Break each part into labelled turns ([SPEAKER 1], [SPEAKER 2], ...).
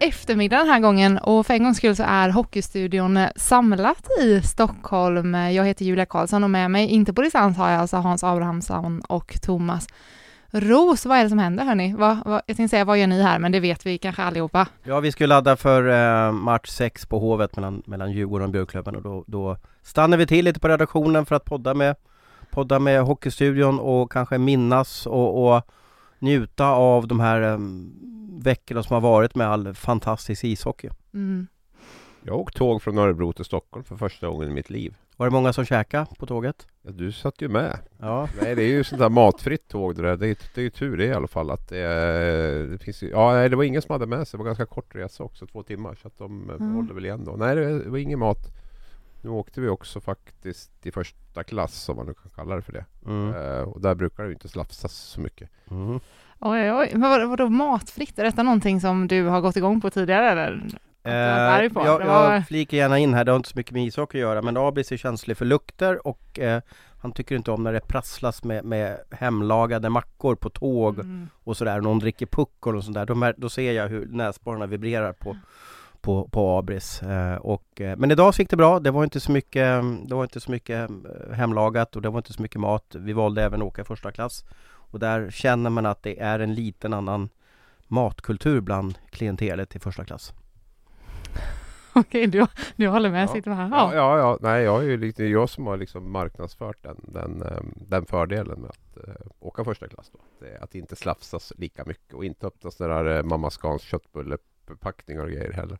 [SPEAKER 1] eftermiddag den här gången och för en gångs skull så är Hockeystudion eh, samlat i Stockholm. Jag heter Julia Karlsson och med mig, inte på distans, har jag alltså Hans Abrahamsson och Thomas Ros. Vad är det som händer hörni? Vad, vad, jag tänkte säga, vad gör ni här? Men det vet vi kanske allihopa.
[SPEAKER 2] Ja, vi skulle ladda för eh, match 6 på Hovet mellan, mellan Djurgården och Björklöven och då, då stannar vi till lite på redaktionen för att podda med, podda med Hockeystudion och kanske minnas och, och njuta av de här um, veckorna som har varit med all fantastisk ishockey.
[SPEAKER 1] Mm.
[SPEAKER 3] Jag har åkt tåg från Örebro till Stockholm för första gången i mitt liv.
[SPEAKER 2] Var det många som käkade på tåget?
[SPEAKER 3] Ja, du satt ju med.
[SPEAKER 2] Ja.
[SPEAKER 3] Nej, det är ju sånt där matfritt tåg det där. Det är, det är ju tur det i alla fall att det, det finns ju, Ja, nej, det var ingen som hade med sig. Det var ganska kort resa också, två timmar. Så att de mm. håller väl igen då. Nej, det var ingen mat. Nu åkte vi också faktiskt i första klass, om man nu kan kalla det för det.
[SPEAKER 2] Mm.
[SPEAKER 3] Uh, och där brukar det ju inte slafsas så mycket.
[SPEAKER 2] Mm.
[SPEAKER 1] Oj, oj, men vad, vadå matfritt? Är detta någonting som du har gått igång på tidigare eller?
[SPEAKER 2] Eh, jag,
[SPEAKER 1] var...
[SPEAKER 2] jag flikar gärna in här, det har inte så mycket med ishockey att göra men Abis är känslig för lukter och eh, han tycker inte om när det prasslas med, med hemlagade mackor på tåg mm. och sådär, någon dricker puckor och sådär, då, då ser jag hur näsborrarna vibrerar på på, på Abris. Eh, och, eh, men idag så gick det bra. Det var inte så mycket, det var inte så mycket eh, hemlagat och det var inte så mycket mat. Vi valde även att åka första klass. Och där känner man att det är en liten annan matkultur bland klientelet i första klass.
[SPEAKER 1] Okej, du, du håller med,
[SPEAKER 3] ja.
[SPEAKER 1] sitter här.
[SPEAKER 3] Ja. ja, ja, nej, jag är ju lite, jag som har liksom marknadsfört den, den, den fördelen med att uh, åka första klass. Då. Det, att inte slafsas lika mycket och inte öppna sådana där uh, Mamma Scans köttbulleppackningar och grejer heller.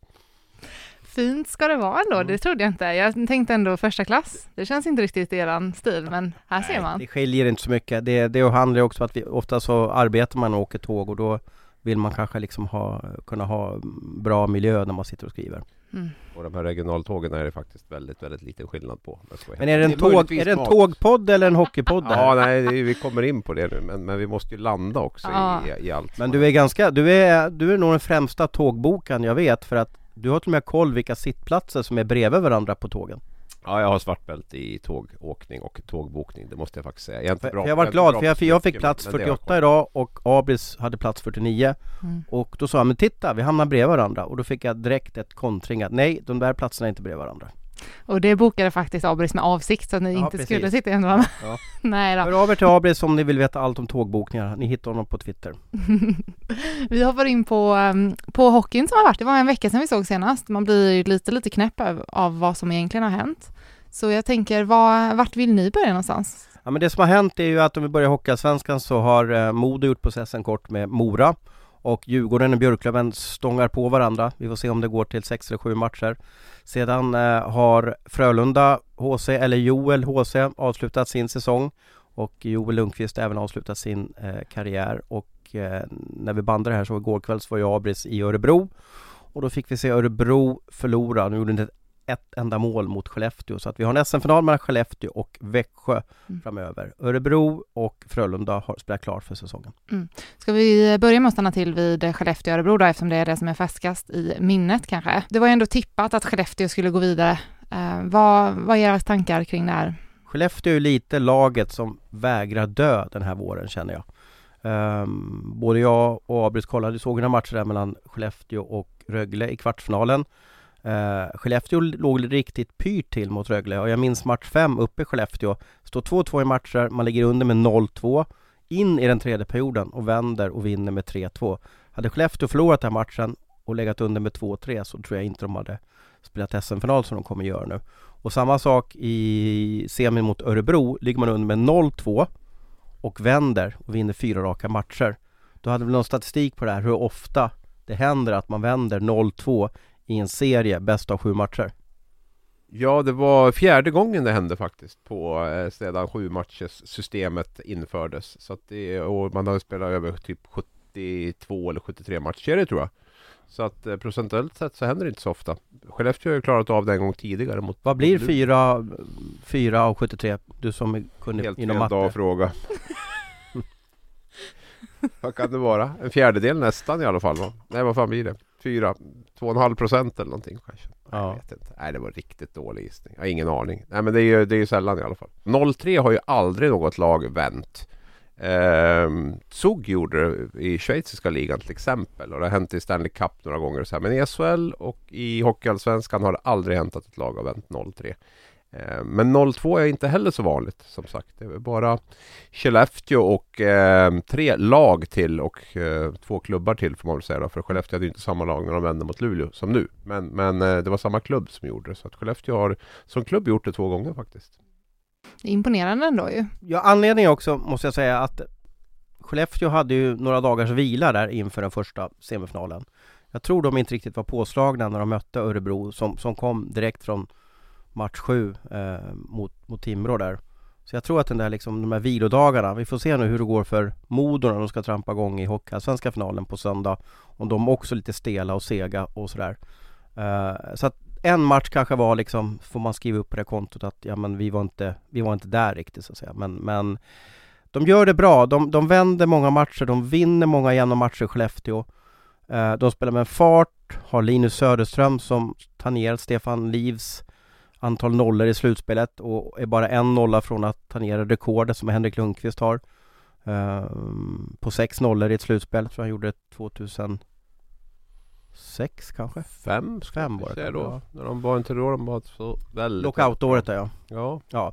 [SPEAKER 1] Fint ska det vara ändå, mm. det trodde jag inte. Jag tänkte ändå första klass. Det känns inte riktigt eran stil, men här
[SPEAKER 2] Nej,
[SPEAKER 1] ser man.
[SPEAKER 2] Det skiljer inte så mycket. Det, det handlar också om att vi ofta så arbetar man och åker tåg och då vill man kanske liksom ha, kunna ha bra miljö när man sitter och skriver.
[SPEAKER 3] Mm. Och de här regionaltågen är det faktiskt väldigt, väldigt liten skillnad på.
[SPEAKER 2] Men är det en, det är tåg, är det en tågpodd eller en hockeypodd?
[SPEAKER 3] ja, nej, vi kommer in på det nu, men, men vi måste ju landa också ja. i, i, allt.
[SPEAKER 2] Men du är ganska, du är, du är nog den främsta tågboken jag vet, för att du har till och med koll vilka sittplatser som är bredvid varandra på tågen.
[SPEAKER 3] Ja, jag har svartbälte i tågåkning och tågbokning, det måste jag faktiskt säga. Jag, bra,
[SPEAKER 2] jag var glad, för jag, jag fick plats 48 idag och Abris hade plats 49. Mm. Och då sa han, men titta, vi hamnar bredvid varandra. Och då fick jag direkt ett kontring att nej, de där platserna är inte bredvid varandra.
[SPEAKER 1] Och det bokade faktiskt Abris med avsikt så att ni ja, inte precis. skulle sitta jämte varandra. Ja. Nej då.
[SPEAKER 2] Hör av er till Abris om ni vill veta allt om tågbokningar. Ni hittar honom på Twitter.
[SPEAKER 1] vi hoppar in på, um, på hockeyn som har varit. Det var en vecka sedan vi såg senast. Man blir lite, lite knäpp av, av vad som egentligen har hänt. Så jag tänker, var, vart vill ni börja någonstans?
[SPEAKER 2] Ja men det som har hänt är ju att om vi börjar Hockeyallsvenskan så har eh, Modo gjort processen kort med Mora och Djurgården och Björklöven stångar på varandra. Vi får se om det går till sex eller sju matcher. Sedan eh, har Frölunda HC, eller Joel HC, avslutat sin säsong och Joel Lundqvist även avslutat sin eh, karriär och eh, när vi bandade det här så igår kväll så var jag Abris i Örebro och då fick vi se Örebro förlora. Nu gjorde inte ett ett enda mål mot Skellefteå. Så att vi har en SM-final mellan Skellefteå och Växjö mm. framöver. Örebro och Frölunda har spelat klart för säsongen.
[SPEAKER 1] Mm. Ska vi börja med att stanna till vid Skellefteå-Örebro då eftersom det är det som är färskast i minnet kanske. Det var ju ändå tippat att Skellefteå skulle gå vidare. Eh, vad, vad är era tankar kring det här?
[SPEAKER 2] Skellefteå är lite laget som vägrar dö den här våren känner jag. Um, både jag och Abris kollade, såg några matcher där mellan Skellefteå och Rögle i kvartsfinalen. Uh, Skellefteå låg riktigt pyrt till mot Rögle och jag minns match 5 uppe i Skellefteå. Står 2-2 i matcher, man ligger under med 0-2 in i den tredje perioden och vänder och vinner med 3-2. Hade Skellefteå förlorat den matchen och legat under med 2-3 så tror jag inte de hade spelat SM-final som de kommer göra nu. Och samma sak i semin mot Örebro, ligger man under med 0-2 och vänder och vinner fyra raka matcher. Då hade vi någon statistik på det här hur ofta det händer att man vänder 0-2 i en serie, bäst av sju matcher?
[SPEAKER 3] Ja, det var fjärde gången det hände faktiskt på eh, sedan sju matchers systemet infördes. Så att det, och man har spelat över typ 72 eller 73 matcher tror jag. Så att eh, procentuellt sett så händer det inte så ofta. Skellefteå har ju klarat av det en gång tidigare mot
[SPEAKER 2] Vad blir
[SPEAKER 3] mot
[SPEAKER 2] 4, 4 av 73? Du som kunnig
[SPEAKER 3] Helt
[SPEAKER 2] inom
[SPEAKER 3] fel
[SPEAKER 2] matte.
[SPEAKER 3] dag att fråga. vad kan det vara? En fjärdedel nästan i alla fall va? Nej vad fan blir det? Fyra, två och en halv procent eller någonting kanske.
[SPEAKER 2] Ja.
[SPEAKER 3] Jag vet inte. Nej det var riktigt dålig gissning. Jag har ingen aning. Nej men det är ju, det är ju sällan i alla fall. 0-3 har ju aldrig något lag vänt. Ehm, Zug gjorde det i schweiziska ligan till exempel och det har hänt i Stanley Cup några gånger. och Så här. Men i SHL och i Hockeyallsvenskan har det aldrig hänt att ett lag har vänt 0-3. Ehm, Men 0-2 är inte heller så vanligt som sagt. Det är bara Skellefteå och eh, tre lag till och eh, två klubbar till får man väl säga då. För Skellefteå hade ju inte samma lag när de vände mot Luleå som nu. Men, men eh, det var samma klubb som gjorde det. Så att Skellefteå har som klubb gjort det två gånger faktiskt.
[SPEAKER 1] Det är imponerande ändå ju.
[SPEAKER 2] Ja, anledningen också måste jag säga att Skellefteå hade ju några dagars vila där inför den första semifinalen. Jag tror de inte riktigt var påslagna när de mötte Örebro som, som kom direkt från match 7 eh, mot, mot Timrå där. Så jag tror att den där liksom, de här vilodagarna, vi får se nu hur det går för Modo när de ska trampa igång i Hockeyallsvenska finalen på söndag. Om de också är lite stela och sega och sådär. Eh, så att en match kanske var liksom, får man skriva upp på det kontot att ja men vi var inte, vi var inte där riktigt så att säga. Men, men de gör det bra. De, de vänder många matcher, de vinner många jämna matcher i Skellefteå. Eh, de spelar med fart, har Linus Söderström som tangerat Stefan Livs antal nollor i slutspelet och är bara en nolla från att tangera rekordet som Henrik Lundqvist har. Eh, på sex nollor i ett slutspel, jag han gjorde 2006 kanske?
[SPEAKER 3] Fem, ska
[SPEAKER 2] Fem var det
[SPEAKER 3] då.
[SPEAKER 2] ja.
[SPEAKER 3] När de var inte då de var så väldigt...
[SPEAKER 2] Lockout-året där ja.
[SPEAKER 3] Ja.
[SPEAKER 2] Ja,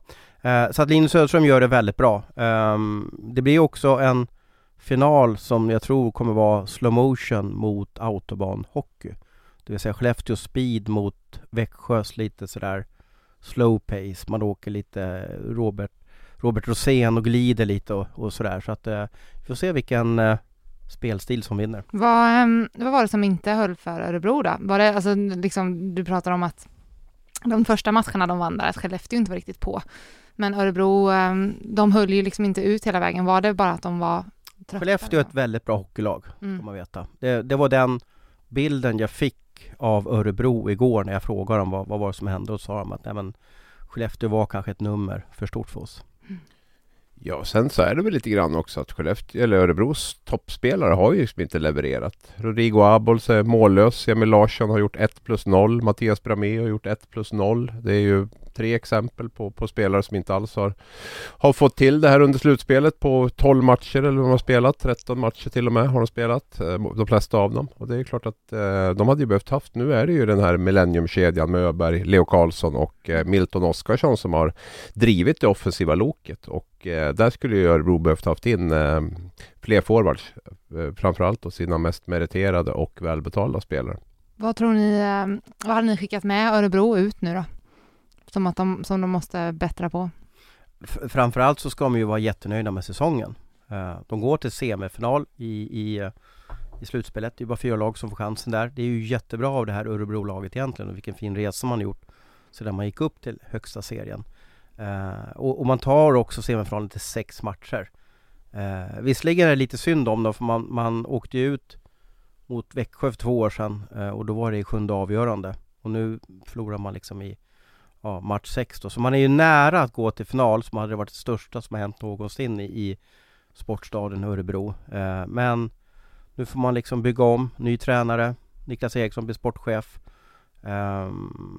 [SPEAKER 2] eh, så att Linus Söderström gör det väldigt bra. Ehm, det blir också en final som jag tror kommer vara slow motion mot autobanhockey. Det vill säga Skellefteå speed mot Växjös lite sådär slow pace. Man åker lite Robert, Robert Rosén och glider lite och, och sådär. Så att eh, vi får se vilken eh, spelstil som vinner.
[SPEAKER 1] Vad, ehm, vad var det som inte höll för Örebro då? Var det, alltså, liksom, du pratar om att de första matcherna de vann där, att Skellefteå inte var riktigt på. Men Örebro, ehm, de höll ju liksom inte ut hela vägen. Var det bara att de var trötta?
[SPEAKER 2] Skellefteå är ett väldigt bra hockeylag.
[SPEAKER 1] Mm.
[SPEAKER 2] man veta. Det, det var den bilden jag fick av Örebro igår när jag frågade dem vad, vad var det som hände och sa de att nej men Skellefteå var kanske ett nummer för stort för oss.
[SPEAKER 3] Ja, sen så är det väl lite grann också att Skellefteå, eller Örebros toppspelare har ju liksom inte levererat. Rodrigo Abols är mållös, Emil Larsson har gjort 1 plus 0, Mattias Bramé har gjort 1 plus 0. Det är ju tre exempel på, på spelare som inte alls har, har fått till det här under slutspelet på 12 matcher eller vad de har spelat. 13 matcher till och med har de spelat, eh, de flesta av dem. Och det är klart att eh, de hade ju behövt haft, nu är det ju den här Millenniumkedjan med Öberg, Leo Karlsson och eh, Milton Oskarsson som har drivit det offensiva loket. Och eh, där skulle ju Örebro behövt haft in eh, fler forwards. Eh, framförallt då sina mest meriterade och välbetalda spelare.
[SPEAKER 1] Vad tror ni, eh, vad hade ni skickat med Örebro ut nu då? Som, att de, som de måste bättra på?
[SPEAKER 2] F- framförallt så ska de ju vara jättenöjda med säsongen. Eh, de går till semifinal i, i, eh, i slutspelet. Det är bara fyra lag som får chansen där. Det är ju jättebra av det här Örebro-laget egentligen och vilken fin resa man gjort sedan man gick upp till högsta serien. Eh, och, och man tar också semifinalen till sex matcher. Eh, visserligen är det lite synd om dem för man, man åkte ju ut mot Växjö för två år sedan eh, och då var det i sjunde avgörande. Och nu förlorar man liksom i ja, match 6 då. Så man är ju nära att gå till final som hade varit det största som har hänt någonsin i, i sportstaden Örebro. Eh, men nu får man liksom bygga om, ny tränare, Niklas Eriksson blir sportchef. Eh,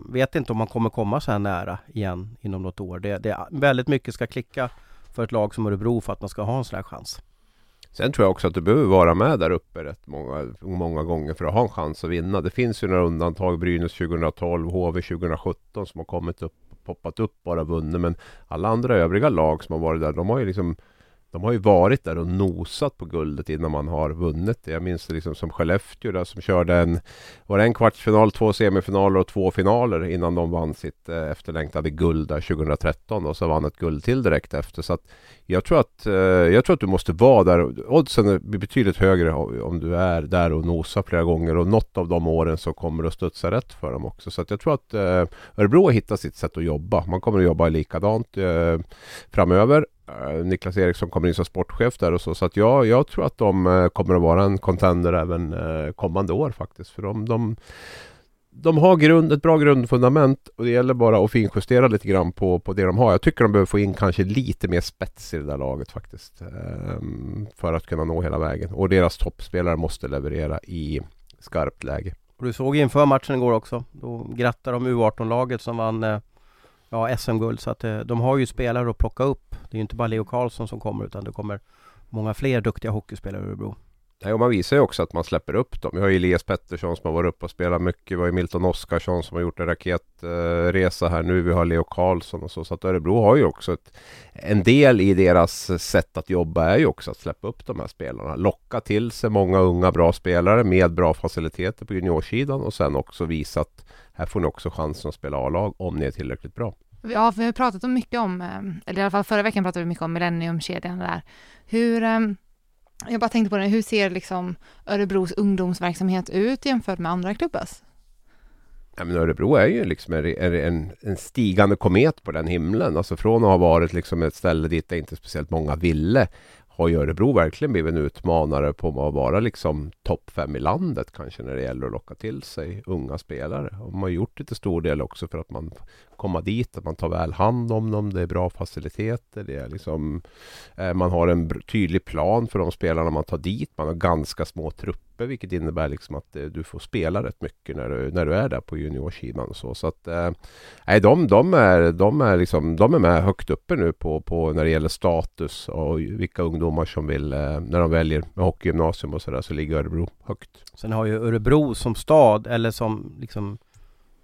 [SPEAKER 2] vet inte om man kommer komma så här nära igen inom något år. Det, det väldigt mycket ska klicka för ett lag som Örebro för att man ska ha en sån här chans.
[SPEAKER 3] Sen tror jag också att du behöver vara med där uppe rätt många, många gånger för att ha en chans att vinna. Det finns ju några undantag. Brynäs 2012, HV 2017 som har kommit upp, poppat upp bara vunnit. Men alla andra övriga lag som har varit där, de har ju liksom de har ju varit där och nosat på guldet innan man har vunnit det. Jag minns det liksom som Skellefteå där som körde en, var det en kvartsfinal, två semifinaler och två finaler innan de vann sitt eh, efterlängtade guld där 2013 och så vann ett guld till direkt efter. Så att jag tror att, eh, jag tror att du måste vara där. Oddsen blir betydligt högre om du är där och nosar flera gånger och något av de åren så kommer det att studsa rätt för dem också. Så att jag tror att eh, Örebro har hittat sitt sätt att jobba. Man kommer att jobba likadant eh, framöver. Eh, Niklas Eriksson kommer in som sportchef där och så. Så att jag, jag tror att de eh, kommer att vara en contender även eh, kommande år faktiskt. För de, de, de har grund, ett bra grundfundament och det gäller bara att finjustera lite grann på, på det de har. Jag tycker de behöver få in kanske lite mer spets i det där laget faktiskt. Ehm, för att kunna nå hela vägen. Och deras toppspelare måste leverera i skarpt läge.
[SPEAKER 2] Och du såg inför matchen igår också. Då grattade de U18-laget som vann eh, ja, SM-guld. Så att eh, de har ju spelare att plocka upp. Det är ju inte bara Leo Karlsson som kommer utan det kommer många fler duktiga hockeyspelare i Örebro.
[SPEAKER 3] Nej, och man visar ju också att man släpper upp dem. Vi har ju Elias Pettersson som har varit uppe och spelat mycket. Vi har ju Milton Oskarsson som har gjort en raketresa här nu. Vi har Leo Karlsson och så. Så att Örebro har ju också ett, en del i deras eh, sätt att jobba är ju också att släppa upp de här spelarna. Locka till sig många unga bra spelare med bra faciliteter på juniorsidan och sen också visa att här får ni också chansen att spela A-lag om ni är tillräckligt bra.
[SPEAKER 1] Ja, vi har pratat om mycket om, eh, eller i alla fall förra veckan pratade vi mycket om Millenniumkedjan där. Hur, eh, jag bara tänkte på det, hur ser liksom Örebros ungdomsverksamhet ut jämfört med andra klubbars?
[SPEAKER 3] Ja, men Örebro är ju liksom en, en, en, stigande komet på den himlen. Alltså från att ha varit liksom ett ställe dit det inte speciellt många ville har ju Örebro verkligen blivit en utmanare på att vara liksom topp fem i landet kanske när det gäller att locka till sig unga spelare. Och man har gjort det till stor del också för att man kommer dit, att man tar väl hand om dem, det är bra faciliteter, det är liksom, eh, man har en tydlig plan för de spelarna man tar dit, man har ganska små trupper uppe vilket innebär liksom att eh, du får spela rätt mycket när du, när du är där på juniorsidan. Så, så att, eh, de, de, är, de, är liksom, de är med högt uppe nu på, på när det gäller status och vilka ungdomar som vill, eh, när de väljer med hockeygymnasium och sådär, så ligger Örebro högt.
[SPEAKER 2] Sen har ju Örebro som stad, eller som liksom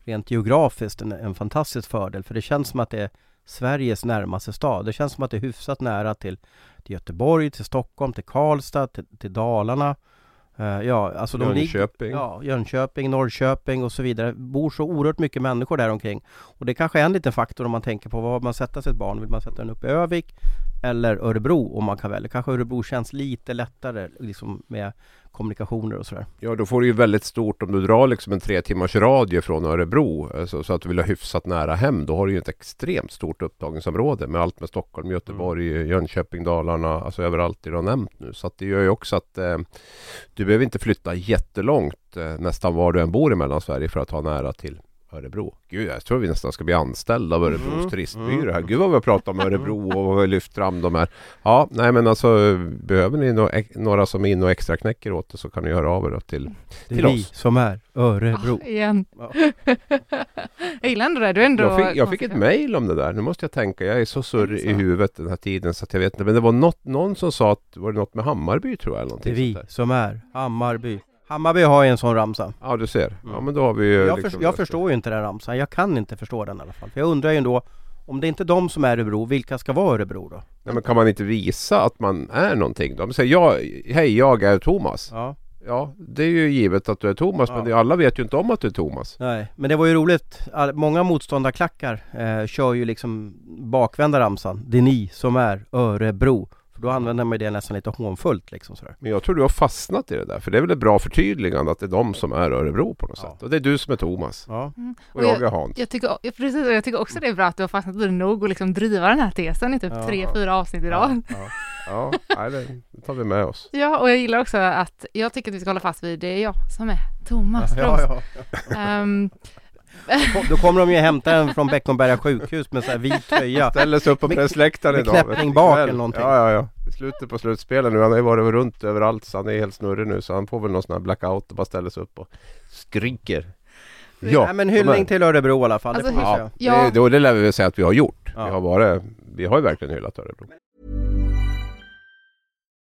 [SPEAKER 2] rent geografiskt en, en fantastisk fördel, för det känns som att det är Sveriges närmaste stad. Det känns som att det är hyfsat nära till, till Göteborg, till Stockholm, till Karlstad, till, till Dalarna. Uh, ja, alltså de
[SPEAKER 3] Jönköping.
[SPEAKER 2] Ligger, ja, Jönköping, Norrköping och så vidare. bor så oerhört mycket människor där omkring. Och det kanske är en liten faktor om man tänker på var man sätter sitt barn. Vill man sätta den uppe i Övik eller Örebro om man kan välja. Kanske Örebro känns lite lättare liksom med kommunikationer och sådär.
[SPEAKER 3] Ja, då får du ju väldigt stort om du drar liksom en tre timmars radie från Örebro alltså, så att du vill ha hyfsat nära hem. Då har du ju ett extremt stort upptagningsområde med allt med Stockholm, Göteborg, mm. Jönköping, Dalarna, alltså överallt det du har nämnt nu. Så att det gör ju också att eh, du behöver inte flytta jättelångt eh, nästan var du än bor i Mellansverige för att ha nära till Örebro. Gud, jag tror vi nästan ska bli anställda av Örebros mm. turistbyrå här. Gud vad vi har pratat om Örebro och lyft fram de här. Ja, nej men alltså behöver ni no några som är inne och extra knäcker åt det så kan ni höra av er till,
[SPEAKER 2] det till oss. som är Örebro.
[SPEAKER 1] Ah, igen. Ja. jag gillar ändå det. Du ändå
[SPEAKER 3] jag fick, jag fick ett mail om det där. Nu måste jag tänka. Jag är så surrig i huvudet den här tiden så att jag vet inte. Men det var något, någon som sa att var det något med Hammarby tror jag. Eller
[SPEAKER 2] någonting det är vi som är Hammarby. Hammarby har ju en sån ramsa.
[SPEAKER 3] Ja du ser. Ja men då har vi ju
[SPEAKER 2] Jag, liksom för, jag förstår ju inte den ramsan. Jag kan inte förstå den i alla fall. För jag undrar ju ändå om det är inte de som är Örebro, vilka ska vara Örebro då?
[SPEAKER 3] Nej, men kan man inte visa att man är någonting då? säger jag, hej jag är Thomas.
[SPEAKER 2] Ja.
[SPEAKER 3] Ja, det är ju givet att du är Thomas ja. men alla vet ju inte om att du är Thomas.
[SPEAKER 2] Nej, men det var ju roligt. Många motståndarklackar eh, kör ju liksom bakvända ramsan. Det är ni som är Örebro. Då använder man det nästan lite hånfullt liksom sådär.
[SPEAKER 3] Men jag tror du har fastnat i det där. För det är väl ett bra förtydligande att det är de som är Örebro på något ja. sätt. Och det är du som är Thomas.
[SPEAKER 2] Ja.
[SPEAKER 1] Mm.
[SPEAKER 3] Och, och, jag, är Hans.
[SPEAKER 1] Jag tycker, precis, jag tycker också det är bra att du har fastnat i det nog och liksom driva den här tesen i typ ja. tre, fyra avsnitt idag.
[SPEAKER 3] Ja, ja. ja det tar vi med oss.
[SPEAKER 1] Ja, och jag gillar också att jag tycker att vi ska hålla fast vid det är jag som är Thomas
[SPEAKER 2] ja, ja, ja. Um, då kommer de ju hämta en från Beckomberga sjukhus med så här vit tröja.
[SPEAKER 3] Ställer sig upp på pressläktaren
[SPEAKER 2] idag Med knäppning bak eller någonting.
[SPEAKER 3] Ja, ja, ja. Slutet på slutspelet nu, han har ju varit runt överallt så han är helt snurrig nu så han får väl någon sån här blackout och bara ställer sig upp och skriker.
[SPEAKER 2] Ja, Nej, men hyllning till Örebro i alla fall, alltså, det
[SPEAKER 3] Ja, det, det lär vi väl säga att vi har gjort. Ja. Vi har varit, vi har ju verkligen hyllat Örebro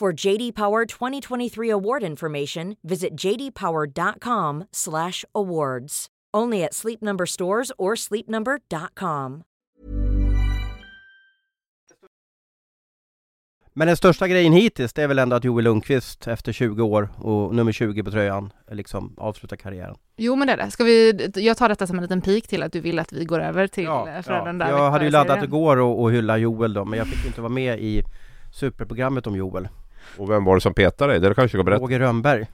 [SPEAKER 4] For JD Power 2023 award information, visit jdpower.com/awards. Only at Sleep Number stores or sleepnumber.com.
[SPEAKER 2] Men den största grejen hittills det är väl ändå att Joel Lundqvist efter 20 år och nummer 20 på tröjan liksom avslutar karriären.
[SPEAKER 1] Jo men det är det. Ska vi, jag tar detta som en liten pik till att du vill att vi går över till
[SPEAKER 2] Ja,
[SPEAKER 1] ja, Frölunda.
[SPEAKER 2] Jag hade ju laddat igår och, och hylla Joel då, men jag fick inte vara med i superprogrammet om Joel.
[SPEAKER 3] Och vem var det som petade dig? Det kanske du ska berätta.
[SPEAKER 2] Roger Rönnberg.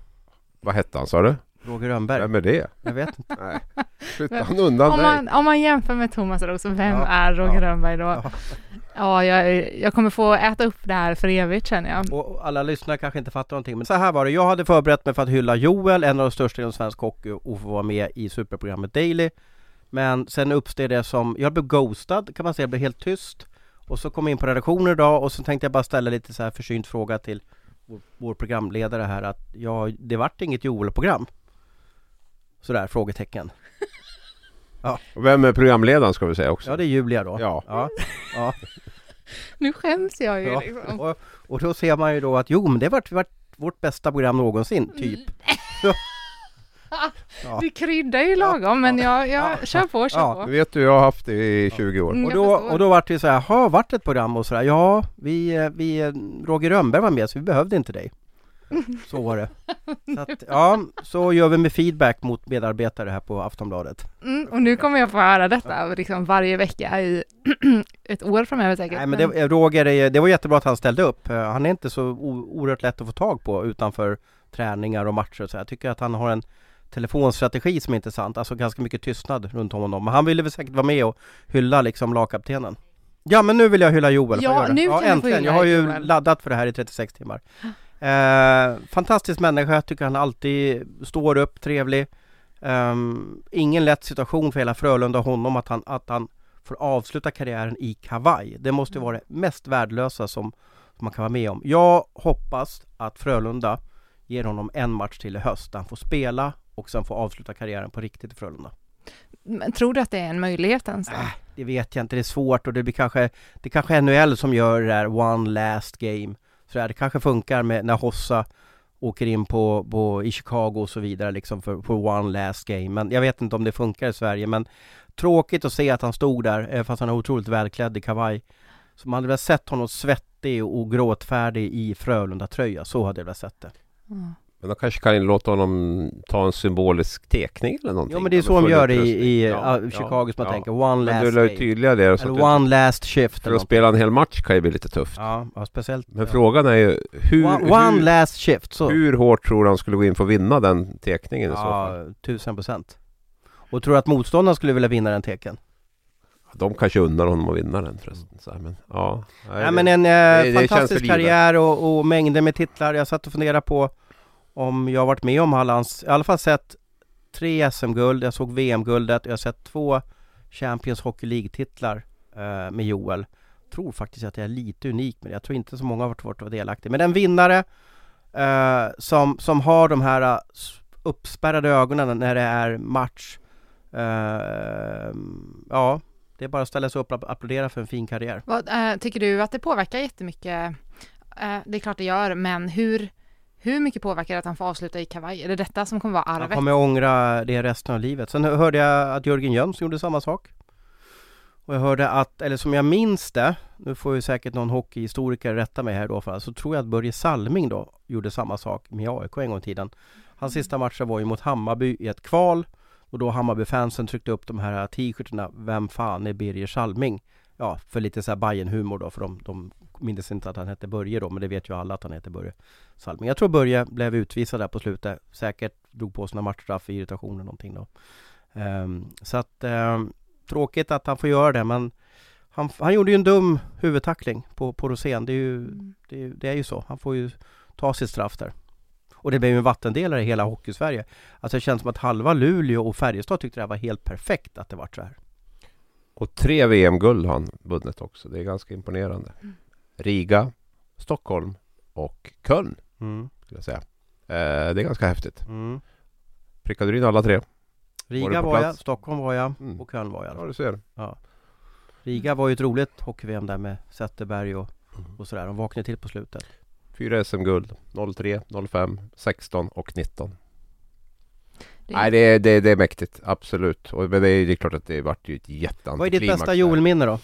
[SPEAKER 3] Vad hette han sa du?
[SPEAKER 2] Roger Rönnberg.
[SPEAKER 3] Vem är det?
[SPEAKER 2] Jag vet inte.
[SPEAKER 3] Nej, flytta han undan
[SPEAKER 1] Om
[SPEAKER 3] dig.
[SPEAKER 1] man, om man jämför med Thomas Roos, vem
[SPEAKER 2] Ja,
[SPEAKER 1] är Roger
[SPEAKER 2] ja,
[SPEAKER 1] Rönnberg då?
[SPEAKER 2] ja.
[SPEAKER 1] Ja, jag, jag kommer få äta upp det här för evigt känner jag.
[SPEAKER 2] Och alla lyssnare kanske inte fattar någonting men så här var det, jag hade förberett mig för att hylla Joel, en av de största inom svensk hockey och få vara med i superprogrammet Daily Men sen uppstod det som, jag blev ghostad kan man säga, jag blev helt tyst Och så kom jag in på redaktionen idag och så tänkte jag bara ställa lite så här försynt fråga till vår, vår programledare här att ja, det vart inget Joel-program Sådär, frågetecken
[SPEAKER 3] Och Vem är programledaren ska vi säga också?
[SPEAKER 2] Ja det är Julia då
[SPEAKER 3] Ja.
[SPEAKER 2] ja, ja.
[SPEAKER 1] Nu skäms jag ju
[SPEAKER 2] Ja,
[SPEAKER 1] liksom.
[SPEAKER 2] och, och då ser man ju då att jo men det vart, vart vårt bästa program någonsin, typ Ja.
[SPEAKER 1] Du kryddar ju lagom, men jag, jag kör på, kör
[SPEAKER 2] Ja,
[SPEAKER 1] på.
[SPEAKER 3] Du vet du, jag har haft det i 20 år.
[SPEAKER 1] Mm.
[SPEAKER 2] Och då, och då vart det så här, har vart ett program och sådär, ja vi, vi, Roger Rönnberg var med så vi behövde inte dig. Så var det. Så att, ja, så gör vi med feedback mot medarbetare här på Aftonbladet.
[SPEAKER 1] Mm, och nu kommer jag få höra detta liksom varje vecka i ett år framöver säkert.
[SPEAKER 2] Nej men det, Roger, det var jättebra att han ställde upp. Eh, Han är inte så oerhört lätt att få tag på utanför träningar och matcher och så. Jag tycker att han har en telefonstrategi som är intressant, alltså ganska mycket tystnad runt om honom. Men han ville väl säkert vara med och hylla liksom lagkaptenen. Ja men nu vill jag hylla Joel,
[SPEAKER 1] Ja, nu
[SPEAKER 2] ja,
[SPEAKER 1] kan du få
[SPEAKER 2] äntligen.
[SPEAKER 1] hylla
[SPEAKER 2] Jag har ju
[SPEAKER 1] Joel.
[SPEAKER 2] laddat för det här i 36 timmar. Eh, fantastisk människa, jag tycker han alltid står upp, trevlig. Ehm, ingen lätt situation för hela Frölunda och honom att han, att han får avsluta karriären i kavaj. Det måste ju vara det mest värdelösa som, som man kan vara med om. Jag hoppas att Frölunda ger honom en match till i höst där han får spela och sen får avsluta karriären på riktigt i Frölunda.
[SPEAKER 1] Men tror du att det är en möjlighet ens?
[SPEAKER 2] Äh, det vet jag inte, det är svårt och det blir kanske Det är kanske NHL som gör det där one last game så Det kanske funkar med när Hossa åker in på, på, i Chicago och så vidare liksom för, för one last game Men jag vet inte om det funkar i Sverige men Tråkigt att se att han stod där fast han är otroligt välklädd i kavaj Så man hade väl sett honom svettig och gråtfärdig i Frölunda-tröja, så hade jag väl sett det
[SPEAKER 1] Ja.
[SPEAKER 3] Men de kanske kan låta honom ta en symbolisk tekning eller någonting.
[SPEAKER 2] Jo men det är så de gör i, i
[SPEAKER 3] Ja,
[SPEAKER 2] uh,
[SPEAKER 3] ja,
[SPEAKER 2] Chicago som man
[SPEAKER 3] ja.
[SPEAKER 2] tänker, one
[SPEAKER 3] Men
[SPEAKER 2] last
[SPEAKER 3] du la ju tydliga det.
[SPEAKER 2] Eller
[SPEAKER 3] att du,
[SPEAKER 2] one last shift
[SPEAKER 3] för att spela en hel match kan ju bli lite tufft.
[SPEAKER 2] Ja, ja speciellt
[SPEAKER 3] Men
[SPEAKER 2] ja.
[SPEAKER 3] frågan är ju hur,
[SPEAKER 2] One, one
[SPEAKER 3] hur,
[SPEAKER 2] last shift, så
[SPEAKER 3] hur hårt tror du han skulle gå in för att vinna den tekningen i så fall?
[SPEAKER 2] Ja, tusen procent Och tror du att motståndaren skulle vilja vinna den teken?
[SPEAKER 3] De kanske unnar honom att vinna den förresten. Så här, men, ja,
[SPEAKER 2] Nej
[SPEAKER 3] det-
[SPEAKER 2] men en eh,
[SPEAKER 3] det
[SPEAKER 2] fantastisk karriär och, och mängder med titlar Jag satt och funderade på om jag varit med om Hallands, i alla fall sett Tre SM-guld, jag såg VM-guldet, jag har sett två Champions Hockey League-titlar eh, med Joel. Tror faktiskt att jag är lite unik med det, jag tror inte så många har varit, vara delaktiga Men en vinnare eh, som, som har de här eh, uppspärrade ögonen när det är match eh, Ja, det är bara att ställa sig upp och applådera för en fin karriär.
[SPEAKER 1] Vad, eh, tycker du att det påverkar jättemycket? Eh, det är klart det gör, men hur, hur mycket påverkar det att han får avsluta i kavaj? Är det detta som kommer vara
[SPEAKER 2] Han
[SPEAKER 1] arvet?
[SPEAKER 2] kommer ångra det resten av livet. Sen hörde jag att Jörgen Jönsson gjorde samma sak. Och jag hörde att, eller som jag minns det, nu får ju säkert någon hockeyhistoriker rätta mig här då, för så tror jag att Börje Salming då gjorde samma sak med AIK en gång i tiden. Hans sista matcher var ju mot Hammarby i ett kval och då Hammarby-fansen tryckte upp de här t-shirtarna Vem fan är Birger Salming? Ja, för lite så här Bajen-humor då, för de, de minns inte att han hette Börje då, men det vet ju alla att han heter Börje Salming. Jag tror Börje blev utvisad där på slutet, säkert drog på sina matchstraff i irritation eller någonting då. Ehm, så att ehm, tråkigt att han får göra det, men han, han gjorde ju en dum huvudtackling på, på Rosén. Det är, ju, det, är det är ju så. Han får ju ta sitt straff där. Och det blev ju en vattendelare i hela Hockeysverige. Alltså det känns som att halva Luleå och Färjestad tyckte det här var helt perfekt att det var så här.
[SPEAKER 3] Och tre VM-guld har han vunnit också. Det är ganska imponerande.
[SPEAKER 1] Mm.
[SPEAKER 3] Riga, Stockholm och Köln
[SPEAKER 2] Mm.
[SPEAKER 3] skulle jag säga. Eh, det är ganska häftigt.
[SPEAKER 2] Mm.
[SPEAKER 3] Prickade du in alla tre? Var
[SPEAKER 2] Riga
[SPEAKER 3] på
[SPEAKER 2] var, jag? Stockholm var jag
[SPEAKER 3] Mm.
[SPEAKER 2] och Köln var jag.
[SPEAKER 3] Ja, du ser.
[SPEAKER 2] Riga var ju ett roligt hockey-VM där med Zetterberg och,
[SPEAKER 3] Mm.
[SPEAKER 2] och sådär. De vaknade till på slutet.
[SPEAKER 3] Fyra SM-guld. 03, 05, 16 och 19.
[SPEAKER 1] Det-
[SPEAKER 3] Nej, det är, det, är- det är mäktigt. Absolut. Och, men det är, det är klart att det vart ju ett jätteantiklimax.
[SPEAKER 2] Vad är ditt bästa
[SPEAKER 3] där.
[SPEAKER 2] Joel-minne då?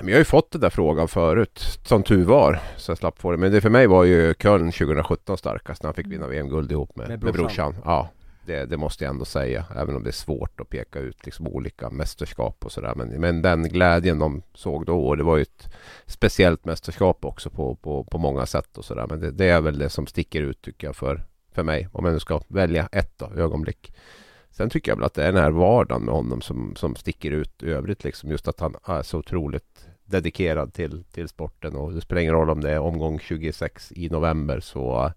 [SPEAKER 3] Men jag har ju fått den där frågan förut, som tur var. Så jag slapp få det. Men det för mig var ju Köln 2017 starkast när han fick vinna VM-guld ihop med,
[SPEAKER 2] Med
[SPEAKER 3] med
[SPEAKER 2] brorsan.
[SPEAKER 3] brorsan. Ja, det, det måste jag ändå säga. Även om det är svårt att peka ut liksom olika mästerskap och sådär. Men, men den glädjen de såg då, och det var ju ett speciellt mästerskap också på, på, på många sätt och sådär. Men det, det är väl det som sticker ut tycker jag för, för mig. Om jag nu ska välja ett då, ögonblick. Sen tycker jag väl att det är den här vardagen med honom som, som sticker ut i övrigt. Liksom just att han är så otroligt dedikerad till, till sporten och det spelar ingen roll om det är omgång 26 i november så,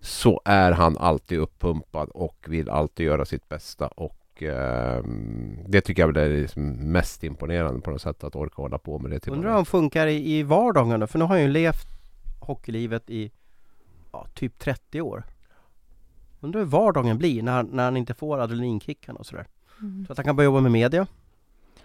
[SPEAKER 3] så är han alltid uppumpad och vill alltid göra sitt bästa och ehm, det tycker jag väl är liksom mest imponerande på något sätt att orka hålla på med det till
[SPEAKER 2] Undrar hur han funkar i, i vardagen då? För nu har han ju levt hockeylivet i ja, typ 30 år. Undrar hur vardagen blir när, han- när han inte får adrenalinkickarna och sådär.
[SPEAKER 1] Mm.
[SPEAKER 2] Så att han kan börja jobba med media.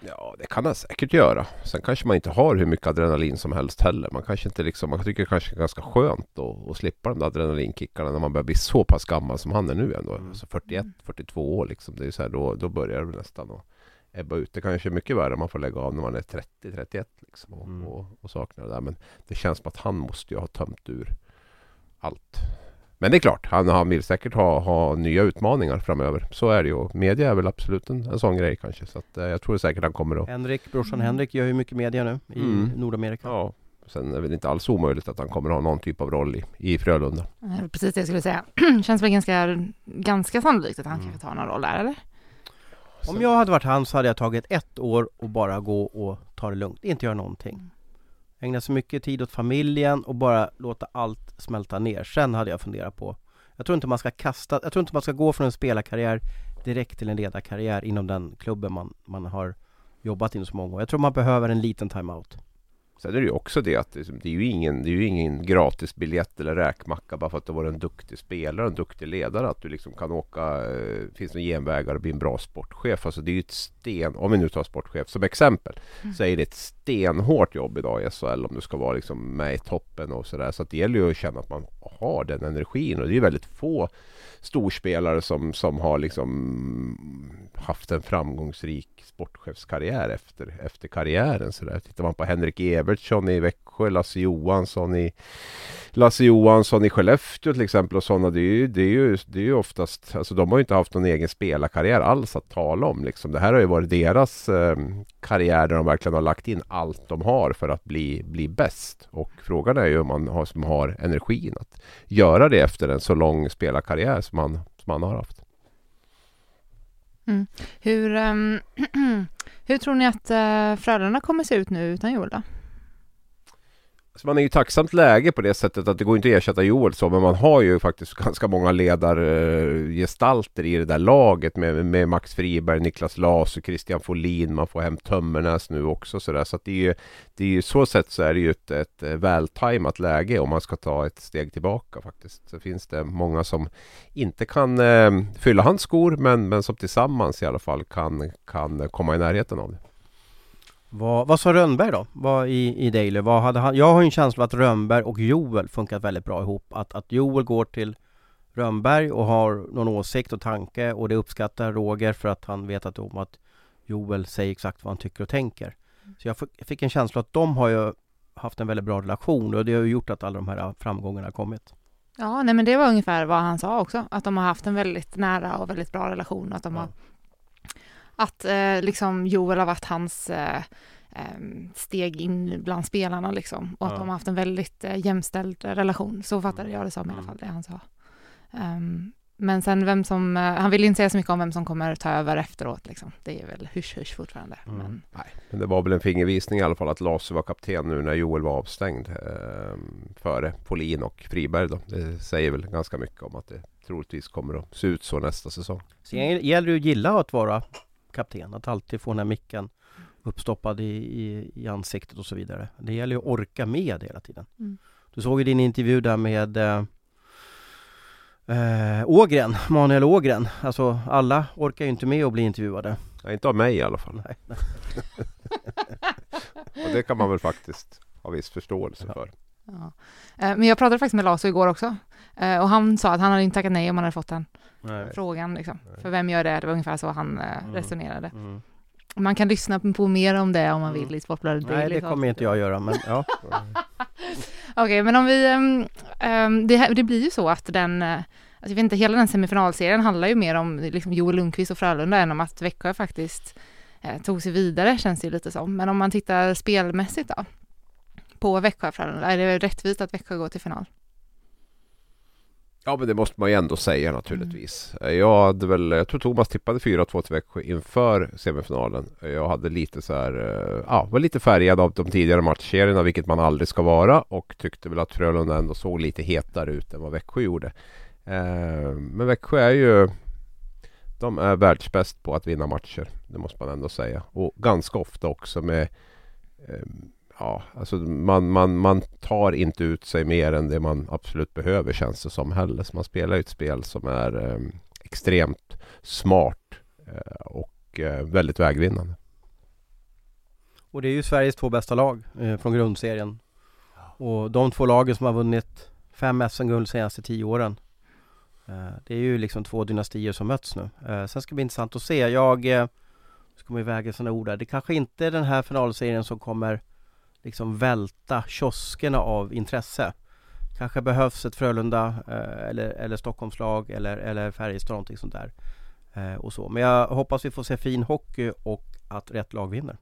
[SPEAKER 3] Ja, det kan han säkert göra. Sen kanske man inte har hur mycket adrenalin som helst heller. Man kanske inte liksom, man tycker det kanske är ganska skönt att, att slippa de där adrenalinkickarna när man börjar bli så pass gammal som han är nu ändå.
[SPEAKER 2] Mm.
[SPEAKER 3] Alltså 41, 42 år liksom. Det är så här, då, då börjar det nästan att ebba ut. Det kanske är mycket värre om man får lägga av när man är 30, 31 liksom och,
[SPEAKER 2] Mm.
[SPEAKER 3] och, och saknar det där. Men det känns som att han måste ju ha tömt ur allt. Men det är klart, han, han vill säkert ha, ha nya utmaningar framöver. Så är det ju. Och Media är väl absolut en, en sån grej kanske. Så att, eh, jag tror säkert han kommer att
[SPEAKER 2] Henrik, brorsan
[SPEAKER 1] Mm.
[SPEAKER 2] Henrik gör ju mycket media nu i
[SPEAKER 3] Mm.
[SPEAKER 2] Nordamerika.
[SPEAKER 3] Ja, sen är det inte alls omöjligt att han kommer att ha någon typ av roll i, i Frölunda.
[SPEAKER 1] Precis det jag skulle säga. Känns väl ganska, ganska sannolikt att han
[SPEAKER 2] Mm.
[SPEAKER 1] kanske tar någon roll där, eller?
[SPEAKER 2] Om jag hade varit han så hade jag tagit ett år och bara gå och ta det lugnt, inte göra någonting. Ägna så mycket tid åt familjen och bara låta allt smälta ner. Sen hade jag funderat på Jag tror inte man ska kasta, jag tror inte man ska gå från en spelarkarriär direkt till en ledarkarriär inom den klubben man, man har jobbat inom så många år. Jag tror man behöver en liten timeout.
[SPEAKER 3] Sen är det ju också det att liksom, det är ju ingen, det är ju ingen gratis biljett eller räkmacka bara för att du var en duktig spelare, en duktig ledare. Att du liksom kan åka, eh, finns en genvägar och bli en bra sportchef. Alltså det är ju ett sten, om vi nu tar sportchef som exempel,
[SPEAKER 1] Mm.
[SPEAKER 3] så är det ett stenhårt jobb idag i SHL om du ska vara liksom med i toppen och sådär. Så att det gäller ju att känna att man har den energin och det är väldigt få storspelare som, som har liksom haft en framgångsrik sportchefskarriär efter, efter karriären. Så där. Tittar man på Henrik Evertsson i Växjö, Lasse Johansson i Lasse Johansson i Skellefteå till exempel och sådana. Det är ju, det är ju, det är ju oftast, alltså de har ju inte haft någon egen spelarkarriär alls att tala om. Liksom. Det här har ju varit deras eh, karriär där de verkligen har lagt in allt de har för att bli, bli bäst. Och frågan är ju om man har, som har energin att göra det efter en så lång spelarkarriär som man, som man har haft. Mm.
[SPEAKER 1] Hur, um, hur tror ni att uh, Frölunda kommer se ut nu utan Joel då?
[SPEAKER 3] Så man är ju i tacksamt läge på det sättet att det går inte att ersätta Joel så, men man har ju faktiskt ganska många ledargestalter i det där laget med, med Max Friberg, Niklas Las och Christian Folin. Man får hem Tömmernes nu också så där. Så att det är ju, det är ju så sätt så är det ju ett, ett eh, vältajmat läge om man ska ta ett steg tillbaka faktiskt. Så finns det många som inte kan eh, fylla hans skor, men, men som tillsammans i alla fall kan, kan komma i närheten av det.
[SPEAKER 2] Vad, vad sa Rönnberg då? Vad i, i Daily? Vad hade han? Jag har ju en känsla att Rönnberg och Joel funkat väldigt bra ihop. Att, att Joel går till Rönnberg och har någon åsikt och tanke och det uppskattar Roger för att han vet att, om att Joel säger exakt vad han tycker och tänker. Så jag fick- jag fick en känsla att de har ju haft en väldigt bra relation och det har ju gjort att alla de här framgångarna har kommit.
[SPEAKER 1] Ja, nej men det var ungefär vad han sa också, att de har haft en väldigt nära och väldigt bra relation och att de
[SPEAKER 2] Ja.
[SPEAKER 1] har att eh, liksom Joel har varit hans eh, steg in bland spelarna liksom och att
[SPEAKER 2] Ja.
[SPEAKER 1] de har haft en väldigt eh, jämställd relation. Så fattade jag det som i alla
[SPEAKER 2] Mm.
[SPEAKER 1] fall, det han sa. Em, men sen vem som, eh, han vill inte säga så mycket om vem som kommer ta över efteråt liksom. Det är väl hysch-hysch fortfarande.
[SPEAKER 2] Mm.
[SPEAKER 1] Men,
[SPEAKER 3] Nej, men det var väl en fingervisning i alla fall att Lasse var kapten nu när Joel var avstängd eh, före Polin och Friberg. Då. Det säger väl ganska mycket om att det troligtvis kommer att se ut så nästa säsong.
[SPEAKER 2] Sen gäller det att gilla att vara kapten, att alltid få den här micken uppstoppad i, i, i ansiktet och så vidare. Det gäller ju att orka med hela tiden.
[SPEAKER 1] Mm.
[SPEAKER 2] Du såg ju din intervju där med eh, eh, Ågren, Manuel Ågren. Alltså alla orkar ju inte med att bli intervjuade.
[SPEAKER 3] Ja, inte av mig i alla fall.
[SPEAKER 2] Nej.
[SPEAKER 3] Och det kan man väl faktiskt ha viss förståelse
[SPEAKER 2] Ja.
[SPEAKER 3] för.
[SPEAKER 1] ja. Eh, men jag pratade faktiskt med Laso igår också eh, och han sa att han hade inte tackat nej om han hade fått den
[SPEAKER 2] Nej.
[SPEAKER 1] frågan liksom. För vem gör det? Det var ungefär så han eh,
[SPEAKER 2] Mm.
[SPEAKER 1] resonerade.
[SPEAKER 2] Mm.
[SPEAKER 1] man kan lyssna på mer om det om man vill i Sportbladet
[SPEAKER 2] Mm. Nej, det kommer inte jag göra, men ja.
[SPEAKER 1] Okej, men om vi... um, det, det blir ju så att den... eh, Alltså jag vet inte, hela den semifinalserien handlar ju mer om liksom Joel Lundqvist och Frölunda än om att Växjö faktiskt eh, tog sig vidare, känns det ju lite som. Men om man tittar spelmässigt då, på Växjö och Frölunda, är det rättvist att Växjö går till final?
[SPEAKER 3] Ja men det måste man ju ändå säga naturligtvis. Jag hade väl, jag tror Thomas tippade 4-2 till Växjö inför semifinalen. Jag hade lite så här, eh, ja var lite färgad av de tidigare matchserierna vilket man aldrig ska vara och tyckte väl att Frölunda ändå såg lite hetare ut än vad Växjö gjorde. Eh, Men Växjö är ju De är världsbäst på att vinna matcher. Det måste man ändå säga. Och ganska ofta också med eh, Ja, alltså man, man, man tar inte ut sig mer än det man absolut behöver känns det som heller. Så man spelar ju ett spel som är eh, extremt smart eh, och eh, väldigt vägvinnande.
[SPEAKER 2] Och det är ju Sveriges två bästa lag eh, från grundserien. Och de två lagen som har vunnit fem SM-guld de senaste tio åren. Eh, det är ju liksom två dynastier som möts nu. Eh, sen ska det bli intressant att se. Jag eh, ska man ju väga sina ord där. Det kanske inte är den här finalserien som kommer liksom välta kioskerna av intresse. Kanske behövs ett Frölunda eh, eller, eller Stockholmslag eller, eller Färjestad någonting sånt där. Eh, och så. Men jag hoppas vi får se fin hockey och att rätt lag vinner.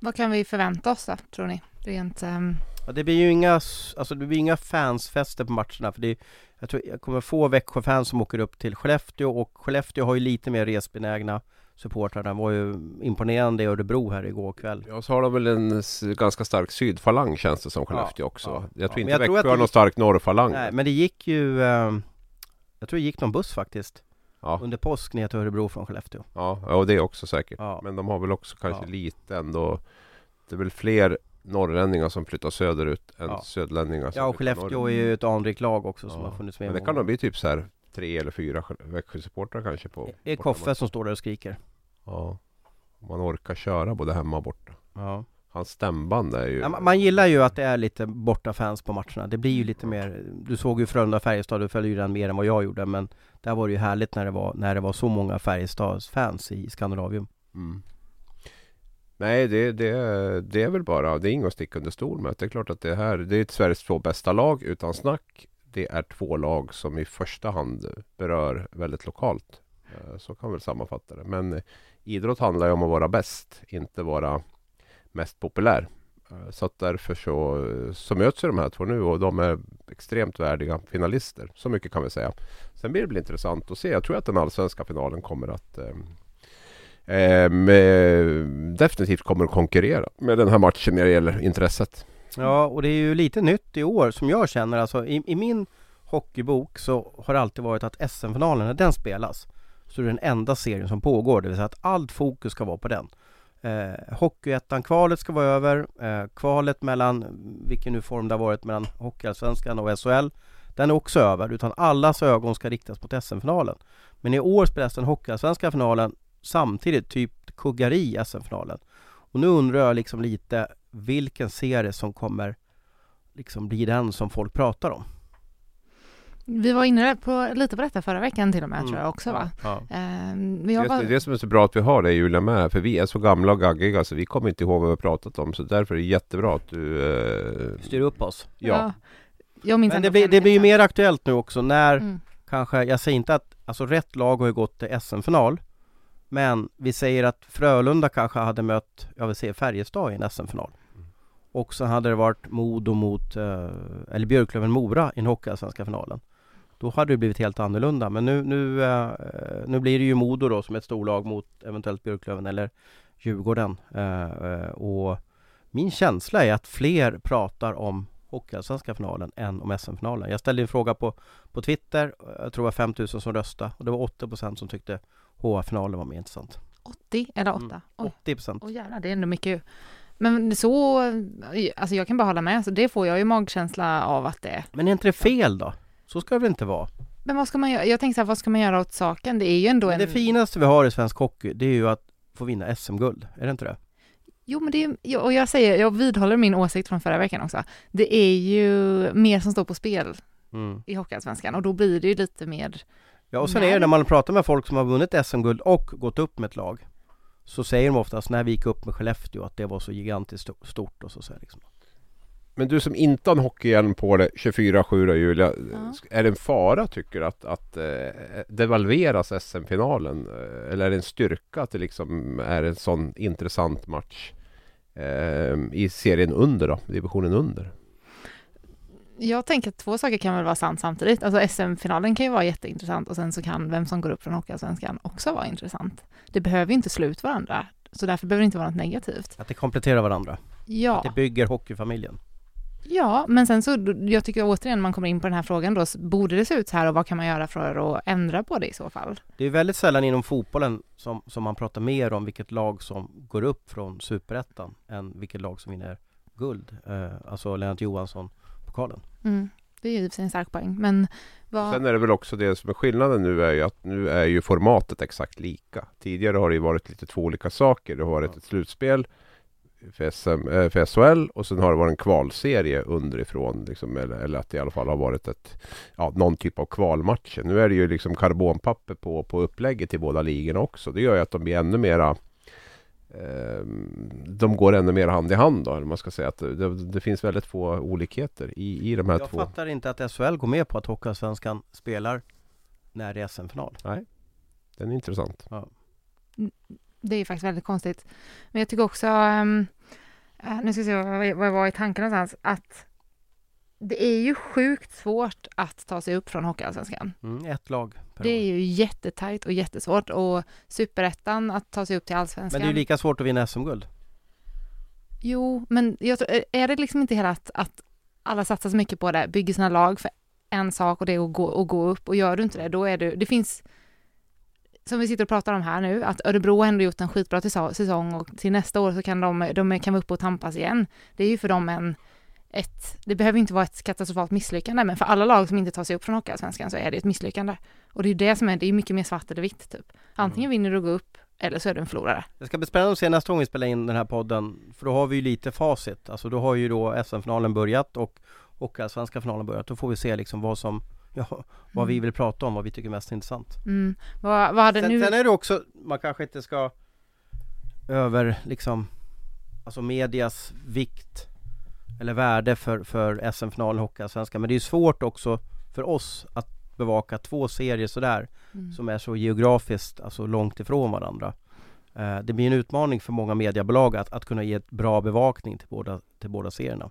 [SPEAKER 1] Vad kan vi förvänta oss då, tror ni? Rent... ehm,
[SPEAKER 2] Ja, det blir ju inga, alltså det blir inga fansfester på matcherna för det jag tror jag kommer få Växjö-fans som åker upp till Skellefteå och Skellefteå har ju lite mer resbenägna supportrar. Den var ju imponerande i Örebro här igår kväll.
[SPEAKER 3] Ja, så har de väl en ganska stark sydfalang känns det som Skellefteå också.
[SPEAKER 2] ja,
[SPEAKER 3] jag tror
[SPEAKER 2] ja.
[SPEAKER 3] inte
[SPEAKER 2] jag tror
[SPEAKER 3] Växjö
[SPEAKER 2] att
[SPEAKER 3] har någon stark norrfalang.
[SPEAKER 2] Nej, men det gick ju eh, Jag tror det gick någon buss faktiskt
[SPEAKER 3] Ja,
[SPEAKER 2] under påsk ner till Örebro från Skellefteå.
[SPEAKER 3] ja, och det är också säkert.
[SPEAKER 2] Ja.
[SPEAKER 3] Men de har väl också kanske
[SPEAKER 2] Ja.
[SPEAKER 3] lite ändå Det är väl fler norrlänningar som flyttar söderut än
[SPEAKER 2] Ja.
[SPEAKER 3] söderlänningar som
[SPEAKER 2] Ja och Skellefteå är ju ett anrikt lag också som
[SPEAKER 3] Ja.
[SPEAKER 2] har funnits med.
[SPEAKER 3] Men det kan nog bli typ så här tre eller fyra Växjö-supportrar kanske på
[SPEAKER 2] Det är. Koffe som står där och skriker.
[SPEAKER 3] Ja Om man orkar köra både hemma och borta
[SPEAKER 2] Ja.
[SPEAKER 3] Hans stämband är ju
[SPEAKER 2] Ja, man- man gillar ju att det är lite borta fans på matcherna. Det blir ju lite mer, du såg ju Frölunda-Färjestad, du följde ju den mer än vad jag gjorde men där var det ju härligt när det var, när det var så många Färjestads-fans i Skandinavium.
[SPEAKER 3] Mm. Nej det, det, det är väl bara, det är inget att sticka under stol med. Det är klart att det här, det är Sveriges två bästa lag utan snack. Det är två lag som i första hand berör väldigt lokalt. Eh, så kan vi väl sammanfatta det. Men eh, idrott handlar ju om att vara bäst, inte vara mest populär. Eh, så att därför så, så möts ju de här två nu och de är extremt värdiga finalister. Så mycket kan vi säga. Sen blir det väl intressant att se. Jag tror att den allsvenska finalen kommer att eh, eh, med, definitivt kommer att konkurrera med den här matchen när det gäller intresset.
[SPEAKER 2] Ja, och det är ju lite nytt i år som jag känner alltså i, i min hockeybok så har det alltid varit att SM-finalen, när den spelas så är det den enda serien som pågår, det vill säga att allt fokus ska vara på den. Eh, Hockeyettan-kvalet ska vara över, eh, kvalet mellan, vilken nu form det har varit mellan Hockeyallsvenskan och SHL den är också över, utan allas ögon ska riktas mot SM-finalen. Men i år spelas den Hockeyallsvenska finalen samtidigt, typ kuggar i SM-finalen. Och nu undrar jag liksom lite vilken serie som kommer liksom bli den som folk pratar om.
[SPEAKER 1] Vi var inne på, lite på detta förra veckan till och med
[SPEAKER 2] Mm.
[SPEAKER 1] tror jag också va?
[SPEAKER 2] Ja.
[SPEAKER 1] Ehm,
[SPEAKER 3] Det,
[SPEAKER 1] bara-
[SPEAKER 3] det är det som är så bra att vi har det Julia med. För vi är så gamla och gaggiga så vi kommer inte ihåg vad vi har pratat om. Så därför är det jättebra att du... Eh,
[SPEAKER 2] Styr upp oss.
[SPEAKER 3] ja.
[SPEAKER 1] Jag minns
[SPEAKER 2] Men det blir, det blir ju mer aktuellt nu också när
[SPEAKER 1] Mm.
[SPEAKER 2] kanske, jag säger inte att, alltså rätt lag har ju gått till SM-final Men vi säger att Frölunda kanske hade mött, jag vill säga Färjestad i en SM-final Och så hade det varit Modo mot, eh, eller Björklöven-Mora i den hockeyallsvenska finalen Då hade det blivit helt annorlunda men nu, nu, eh, nu blir det ju Modo då som ett storlag mot eventuellt Björklöven eller Djurgården eh, eh, Och min känsla är att fler pratar om Hockeyallsvenska finalen än om SM-finalen. Jag ställde en fråga på, på Twitter, jag tror det var 5000 som röstade och det var 80% som tyckte HA-finalen var mer intressant.
[SPEAKER 1] 80 eller 8?
[SPEAKER 2] Mm,
[SPEAKER 1] Oj,
[SPEAKER 2] 80%
[SPEAKER 1] Åh jävlar, det är ändå mycket. Men så, alltså jag kan bara hålla med, så det får jag ju magkänsla av att det är.
[SPEAKER 2] Men är inte det fel då? Så ska det väl inte vara?
[SPEAKER 1] Men vad ska man göra? Jag tänkte så här, vad ska man göra åt saken? Det är ju ändå en...
[SPEAKER 2] det finaste vi har i svensk hockey, det är ju att få vinna SM-guld, är det inte det?
[SPEAKER 1] Jo men det är och jag säger, jag vidhåller min åsikt från förra veckan också. Det är ju mer som står på spel
[SPEAKER 2] Mm.
[SPEAKER 1] i Hockeyallsvenskan och då blir det ju lite mer,
[SPEAKER 2] Ja och sen är det när man pratar med folk som har vunnit SM-guld och gått upp med ett lag så säger de oftast när vi gick upp med Skellefteå att det var så gigantiskt sto- stort och så, här, liksom.
[SPEAKER 3] Men du som inte har en hockeyhjälm på dig 24-7 då Julia.
[SPEAKER 1] Ja.
[SPEAKER 3] Är det en fara tycker du att, att eh, devalveras SM-finalen? Eh, Eller är det en styrka att det liksom är en sån intressant match eh, i serien under då? Divisionen under?
[SPEAKER 1] Jag tänker att två saker kan väl vara sant samtidigt. Alltså SM-finalen kan ju vara jätteintressant och sen så kan vem som går upp från Hockeyallsvenskan också vara intressant. Det behöver ju inte slå ut varandra, så därför behöver det inte vara något negativt.
[SPEAKER 2] Att det kompletterar varandra. Att
[SPEAKER 1] Ja,
[SPEAKER 2] det bygger hockeyfamiljen.
[SPEAKER 1] Ja, men sen så, jag tycker återigen man kommer in på den här frågan då, så borde det se ut så här och vad kan man göra för att ändra på det i så fall?
[SPEAKER 2] Det är väldigt sällan inom fotbollen som, som man pratar mer om vilket lag som går upp från superettan än vilket lag som vinner guld. Eh, alltså Lennart Johansson-pokalen.
[SPEAKER 1] Mm. Det är ju en stark poäng, men vad...
[SPEAKER 3] Sen är det väl också det som är skillnaden nu är ju att nu är ju formatet exakt lika. Tidigare har det ju varit lite två olika saker. Det har varit ett slutspel för, SM, eh, för SHL och sen har det varit en kvalserie underifrån. Liksom, eller, eller att det i alla fall har varit ett, ja, någon typ av kvalmatcher. Nu är det ju liksom karbonpapper på, på upplägget till båda ligorna också. Det gör ju att de blir ännu mera eh, de går ännu mer hand i hand då, eller man ska säga att det, det finns väldigt få olikheter i, i de här
[SPEAKER 2] Jag
[SPEAKER 3] två.
[SPEAKER 2] fattar inte att SHL går med på att Hockeyallsvenskan spelar när det är SM-final.
[SPEAKER 3] Den är intressant.
[SPEAKER 1] Det är ju faktiskt väldigt konstigt. Men jag tycker också, eh, nu ska vi se vad jag, var i tanken någonstans, att det är ju sjukt svårt att ta sig upp från Hockeyallsvenskan.
[SPEAKER 2] Mm, ett lag per
[SPEAKER 1] Det är ju jättetajt och jättesvårt och superettan att ta sig upp till
[SPEAKER 2] Men
[SPEAKER 1] allsvenskan.
[SPEAKER 2] det är ju lika svårt att vinna SM-guld.
[SPEAKER 1] Jo, men jag tror, är det liksom inte hela att, att alla satsar så mycket på det, bygger sina lag för en sak och det är att gå, att gå upp och gör du inte det, då är du, det finns som vi sitter och pratar om här nu, att Örebro ändå gjort en skitbra säso- säsong och till nästa år så kan de, de kan vara uppe och tampas igen. Det är ju för dem en, ett, det behöver inte vara ett katastrofalt misslyckande, men för alla lag som inte tar sig upp från Hockeyallsvenskan så är det ett misslyckande. Och det är ju det som är, det är mycket mer svart eller vitt typ. Antingen vinner du och går upp, eller så är du en förlorare.
[SPEAKER 2] Det ska bli spännande att se nästa gång vi spelar in den här podden För då har vi ju lite facit Alltså då har ju då SM-finalen börjat och Hockeyallsvenska finalen börjat Då får vi se liksom vad som Ja, vad vi vill prata om, vad vi tycker är mest intressant
[SPEAKER 1] Mm. Vad, vad hade
[SPEAKER 2] sen,
[SPEAKER 1] nu...
[SPEAKER 2] sen är det också, man kanske inte ska Över liksom Alltså medias vikt Eller värde för, för SM-finalen i Hockeyallsvenskan Men det är svårt också för oss att bevaka två serier sådär
[SPEAKER 1] Mm.
[SPEAKER 2] som är så geografiskt alltså långt ifrån varandra. Eh, det blir en utmaning för många mediebolag att, att kunna ge ett bra bevakning till båda, till båda serierna.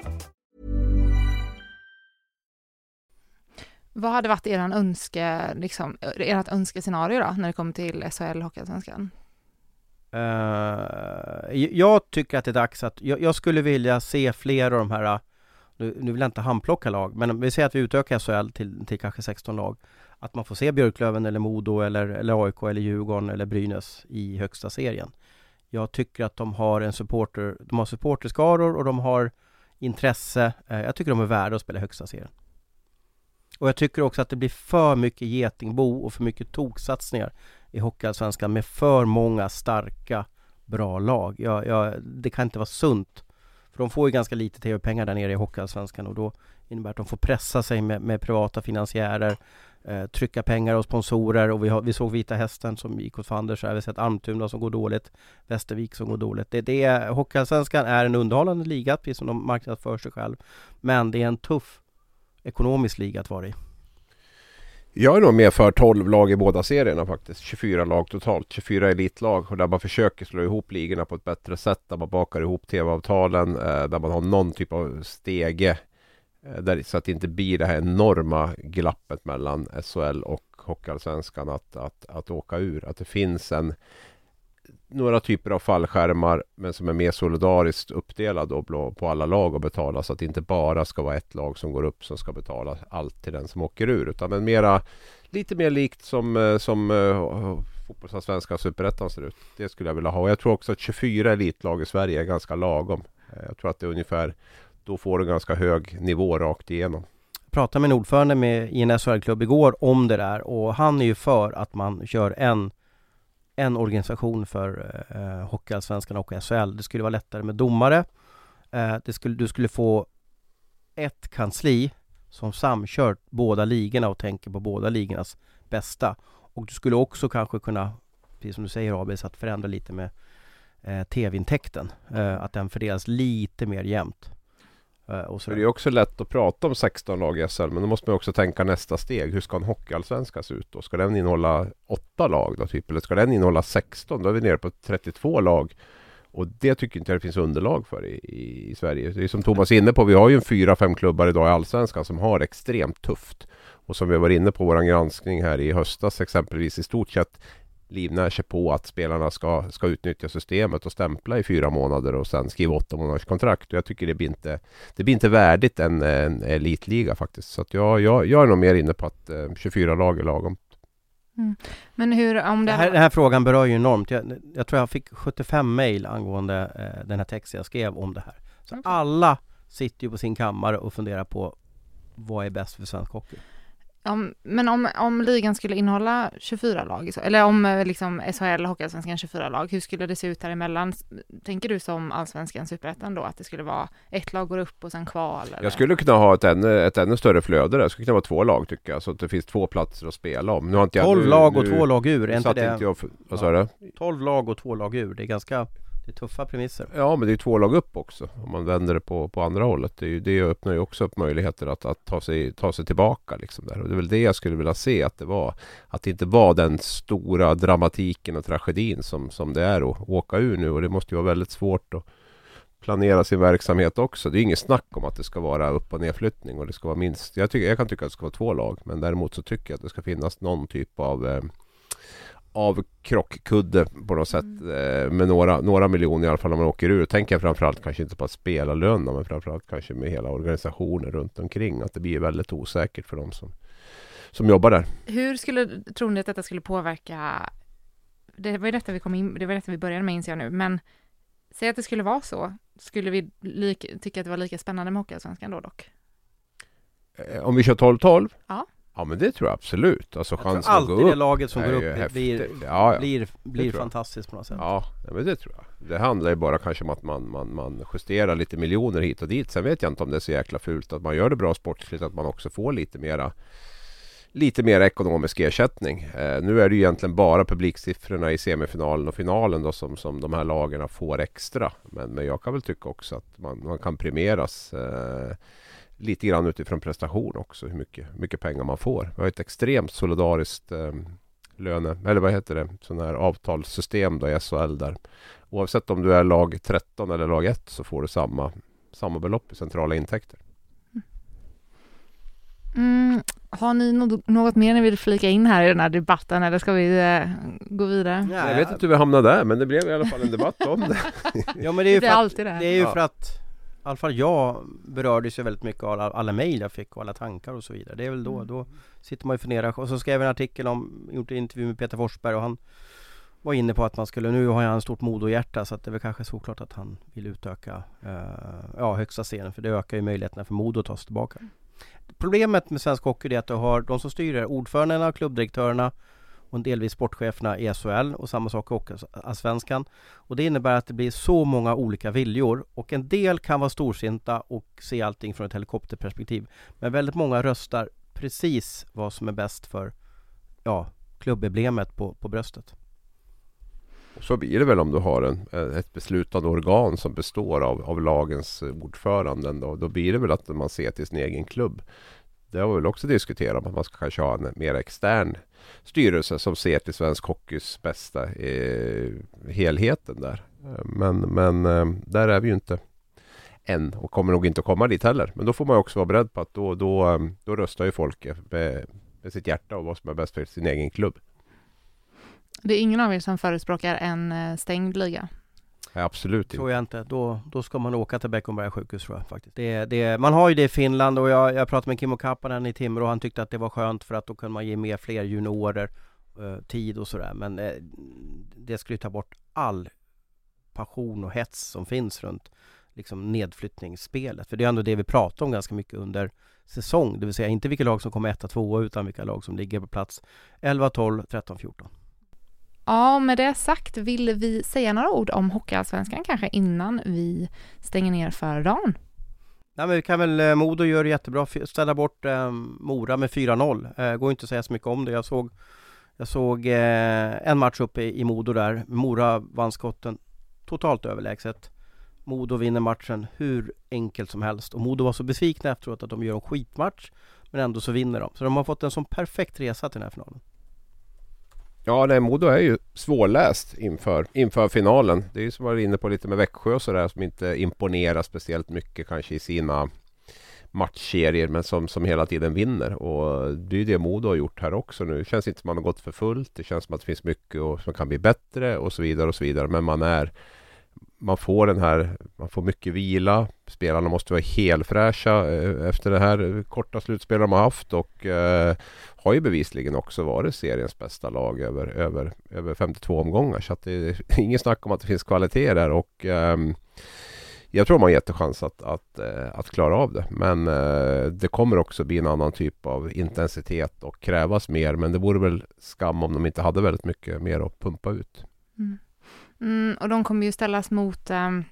[SPEAKER 1] Vad hade varit eran önske, liksom, ert önskescenario då, när det kommer till SHL Hockeyallsvenskan?
[SPEAKER 2] Uh, jag tycker att det är dags att, jag, jag skulle vilja se fler av de här nu, nu vill jag inte handplocka lag, men vi säger att vi utökar SHL till, till kanske 16 lag. Att man får se Björklöven eller Modo eller, eller AIK eller Djurgården eller Brynäs i högsta serien. Jag tycker att de har en supporter, de har supporterskaror och de har intresse. Eh, jag tycker de är värda att spela i högsta serien. Och jag tycker också att det blir för mycket getingbo och för mycket toksatsningar i Hockeyallsvenskan med för många starka, bra lag. Jag, jag, det kan inte vara sunt. För de får ju ganska lite tv-pengar där nere i Hockeyallsvenskan och då innebär det att de får pressa sig med, med privata finansiärer, eh, trycka pengar och sponsorer och vi, har, vi såg Vita Hästen som gick åt fanders, vi har sett Almtuna som går dåligt, Västervik som går dåligt. Det, det är, Hockeyallsvenskan är en underhållande liga, precis som de marknadsför sig själv. Men det är en tuff ekonomisk liga att vara i.
[SPEAKER 3] Jag är nog med för 12 lag i båda serierna faktiskt. 24 lag totalt. 24 elitlag och där man försöker slå ihop ligorna på ett bättre sätt. Där man bakar ihop tv-avtalen. Eh, där man har någon typ av stege. Eh, där, så att det inte blir det här enorma glappet mellan SHL och Hockeyallsvenskan att, att, att åka ur. Att det finns en några typer av fallskärmar men som är mer solidariskt uppdelade på alla lag och betala så att det inte bara ska vara ett lag som går upp som ska betala allt till den som åker ur utan men mera lite mer likt som, eh, som uh, fotbollsallsvenska superettan ser ut. Det skulle jag vilja ha. Och jag tror också att 24 elitlag i Sverige är ganska lagom. Eh, jag tror att det är ungefär då får du ganska hög nivå rakt igenom.
[SPEAKER 2] Jag pratade med en ordförande med, i en SHL-klubb igår om det där och han är ju för att man kör en en organisation för eh, Hockeyallsvenskan och SHL. Det skulle vara lättare med domare. Eh, det skulle, du skulle få ett kansli som samkört båda ligorna och tänker på båda ligornas bästa. Och du skulle också kanske kunna, precis som du säger Abis, att förändra lite med eh, TV-intäkten. Eh, att den fördelas lite mer jämnt.
[SPEAKER 3] Eh, det är också lätt att prata om 16 lag i SHL men då måste man också tänka nästa steg. Hur ska en hockeyallsvenska se ut då? Ska den innehålla 8 lag då typ? Eller ska den innehålla 16? Då är vi nere på 32 lag. Och det tycker inte jag det finns underlag för i, i, Sverige. Det är som Thomas är inne på, vi har ju en 4-5 klubbar idag i Allsvenskan som har extremt tufft. Och som vi var inne på vår granskning här i höstas exempelvis i stort sett livnär sig på att spelarna ska, ska utnyttja systemet och stämpla i fyra månader och sen skriva åtta månaders kontrakt. Och jag tycker det blir inte, det blir inte värdigt en, en elitliga faktiskt. Så att jag, jag, jag är nog mer inne på att eh, 24 lag är lagom.
[SPEAKER 1] Mm. Men hur, om det...
[SPEAKER 2] Den här, den här frågan berör ju enormt. Jag, jag tror jag fick 75 mejl angående eh, den här texten jag skrev om det här. Så okay. alla sitter ju på sin kammare och funderar på vad är bäst för svensk hockey?
[SPEAKER 1] Om, men om, om ligan skulle innehålla 24 lag, eller om eh, liksom SHL, Hockeyallsvenskan 24 lag, hur skulle det se ut däremellan? Tänker du som Allsvenskan, Superettan då, att det skulle vara ett lag går upp och sen kval? Eller?
[SPEAKER 3] Jag skulle kunna ha ett ännu, ett ännu större flöde där, det skulle kunna vara två lag tycker jag, så att det finns två platser att spela om.
[SPEAKER 2] Nu har inte jag, 12 nu, lag och nu, två lag ur, är inte det? Inte
[SPEAKER 3] jag, vad sa du?
[SPEAKER 2] 12 lag och två lag ur, det är ganska det är tuffa premisser.
[SPEAKER 3] Ja, men det är två lag upp också. Om man vänder det på, på andra hållet. Det, är ju, det öppnar ju också upp möjligheter att, att ta, sig, ta sig tillbaka. Liksom där. Och det är väl det jag skulle vilja se att det var. Att det inte var den stora dramatiken och tragedin som, som det är att åka ur nu. Och det måste ju vara väldigt svårt att planera sin verksamhet också. Det är inget snack om att det ska vara upp och nedflyttning och det ska vara minst. Jag, tycker, jag kan tycka att det ska vara två lag. Men däremot så tycker jag att det ska finnas någon typ av eh, av krockkudde på något sätt mm. eh, med några, några miljoner i alla fall om man åker ur. Tänker jag framförallt kanske inte på att spela lönerna men framförallt kanske med hela organisationen runt omkring. Att det blir väldigt osäkert för dem som, som jobbar där.
[SPEAKER 1] Hur skulle, tror ni att detta skulle påverka det var ju detta vi kom in, det var detta vi började med inser jag nu, men säg att det skulle vara så, skulle vi lik, tycka att det var lika spännande med Hockeyallsvenskan då dock?
[SPEAKER 3] Eh, om vi kör 12-12?
[SPEAKER 1] Ja.
[SPEAKER 3] Ja men det tror jag absolut. Alltså
[SPEAKER 2] chansen att gå upp. Alltid det laget som går upp blir, ja, ja. blir, blir fantastiskt på något sätt.
[SPEAKER 3] Ja, men det tror jag. Det handlar ju bara kanske om att man, man, man justerar lite miljoner hit och dit. Sen vet jag inte om det är så jäkla fult att man gör det bra sportsligt. Att man också får lite mera lite mer ekonomisk ersättning. Eh, nu är det ju egentligen bara publiksiffrorna i semifinalen och finalen då som, som de här lagarna får extra. Men, men jag kan väl tycka också att man, man kan premieras eh, lite grann utifrån prestation också. Hur mycket, mycket pengar man får. Vi har ett extremt solidariskt eh, löne, eller vad heter det, sån här avtalssystem då i SHL där. Oavsett om du är lag 13 eller lag 1 så får du samma, samma belopp i centrala intäkter.
[SPEAKER 1] Mm, har ni något mer ni vill flika in här i den här debatten eller ska vi eh, gå vidare?
[SPEAKER 3] Ja, jag vet inte hur vi hamnade där men det blev i alla fall en debatt om det.
[SPEAKER 2] ja men det är ju för att, det, det är ju för att i alla fall jag berördes ju väldigt mycket av alla, alla mejl jag fick och alla tankar och så vidare. Det är väl då, mm. då sitter man och funderar. Och så skrev jag en artikel om, gjort en intervju med Peter Forsberg och han var inne på att man skulle, nu har han ett stort Modo-hjärta så att det är väl kanske såklart att han vill utöka uh, ja, högsta scenen för det ökar ju möjligheterna för Modo att ta sig tillbaka. Problemet med svensk hockey är att du har de som styr ordförandena, klubbdirektörerna och delvis sportcheferna i SHL och samma sak i svenskan. Och det innebär att det blir så många olika viljor och en del kan vara storsinta och se allting från ett helikopterperspektiv. Men väldigt många röstar precis vad som är bäst för ja, klubbemblemet på, på bröstet.
[SPEAKER 3] Så blir det väl om du har en, eh, ett beslutande organ som består av, av lagens ordföranden. Då, då blir det väl att man ser till sin egen klubb. Det har vi väl också diskuterat att man ska kanske ha en mer extern styrelse som ser till svensk hockeys bästa i helheten där. Men, men eh, där är vi ju inte än och kommer nog inte att komma dit heller. Men då får man också vara beredd på att då, då, eh, då röstar ju folk eh, med, med sitt hjärta och vad som är bäst för sin egen klubb.
[SPEAKER 1] Det är ingen av er som förespråkar en stängd liga?
[SPEAKER 3] Nej, absolut inte.
[SPEAKER 2] Tror jag inte. Då, då ska man åka till Beckomberga sjukhus tror jag faktiskt. Det, det, man har ju det i Finland och jag, jag pratade med Kimmo Kappanen i Timrå och han tyckte att det var skönt för att då kunde man ge mer fler juniorer eh, tid och sådär. Men eh, det skulle ta bort all passion och hets som finns runt liksom nedflyttningsspelet. För det är ändå det vi pratar om ganska mycket under säsong. Det vill säga inte vilka lag som kommer etta, tvåa utan vilka lag som ligger på plats 11, 12, 13, 14.
[SPEAKER 1] Ja, med det sagt vill vi säga några ord om Hockeyallsvenskan kanske innan vi stänger ner för dagen.
[SPEAKER 2] Nej men vi kan väl, eh, Modo gör det jättebra, ställa bort eh, Mora med 4-0. Eh, går inte att säga så mycket om det. Jag såg, jag såg eh, en match uppe i, i Modo där. Mora vann skotten totalt överlägset. Modo vinner matchen hur enkelt som helst och Modo var så besvikna efteråt att de gör en skitmatch men ändå så vinner de. Så de har fått en sån perfekt resa till den här finalen.
[SPEAKER 3] Ja, nej, Modo är ju svårläst inför, inför finalen. Det är ju som jag var inne på lite med Växjö och sådär som inte imponerar speciellt mycket kanske i sina matchserier men som, som hela tiden vinner. Och det är ju det Modo har gjort här också nu. Det känns inte som att man har gått för fullt. Det känns som att det finns mycket och, som kan bli bättre och så vidare och så vidare. Men man är man får den här, man får mycket vila. Spelarna måste vara helfräscha eh, efter det här korta slutspelet de har haft och eh, har ju bevisligen också varit seriens bästa lag över, över, över 52 omgångar. Så att det är inget snack om att det finns kvalitet där och um, jag tror man har jättechans att, att, eh, att klara av det. Men eh, det kommer också bli en annan typ av intensitet och krävas mer. Men det vore väl skam om de inte hade väldigt mycket mer att pumpa ut.
[SPEAKER 1] Mm. Mm, och de kommer ju ställas mot, um,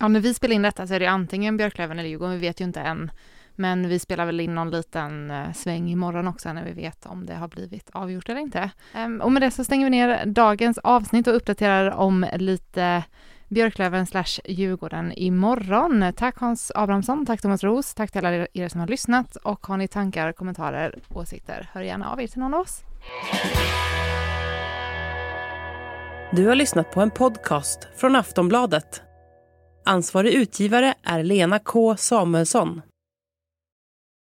[SPEAKER 1] ja när vi spelar in detta så är det antingen Björklöven eller Djurgården, vi vet ju inte än. Men vi spelar väl in någon liten eh, sväng imorgon också när vi vet om det har blivit avgjort eller inte. Ehm, och med det så stänger vi ner dagens avsnitt och uppdaterar om lite Björklöven slash Djurgården imorgon. Tack Hans Abrahamsson, tack Thomas Ros, tack till alla er som har lyssnat och har ni tankar, kommentarer, åsikter, hör gärna av er till någon av oss.
[SPEAKER 5] Du har lyssnat på en podcast från Aftonbladet. Ansvarig utgivare är Lena K Samuelsson.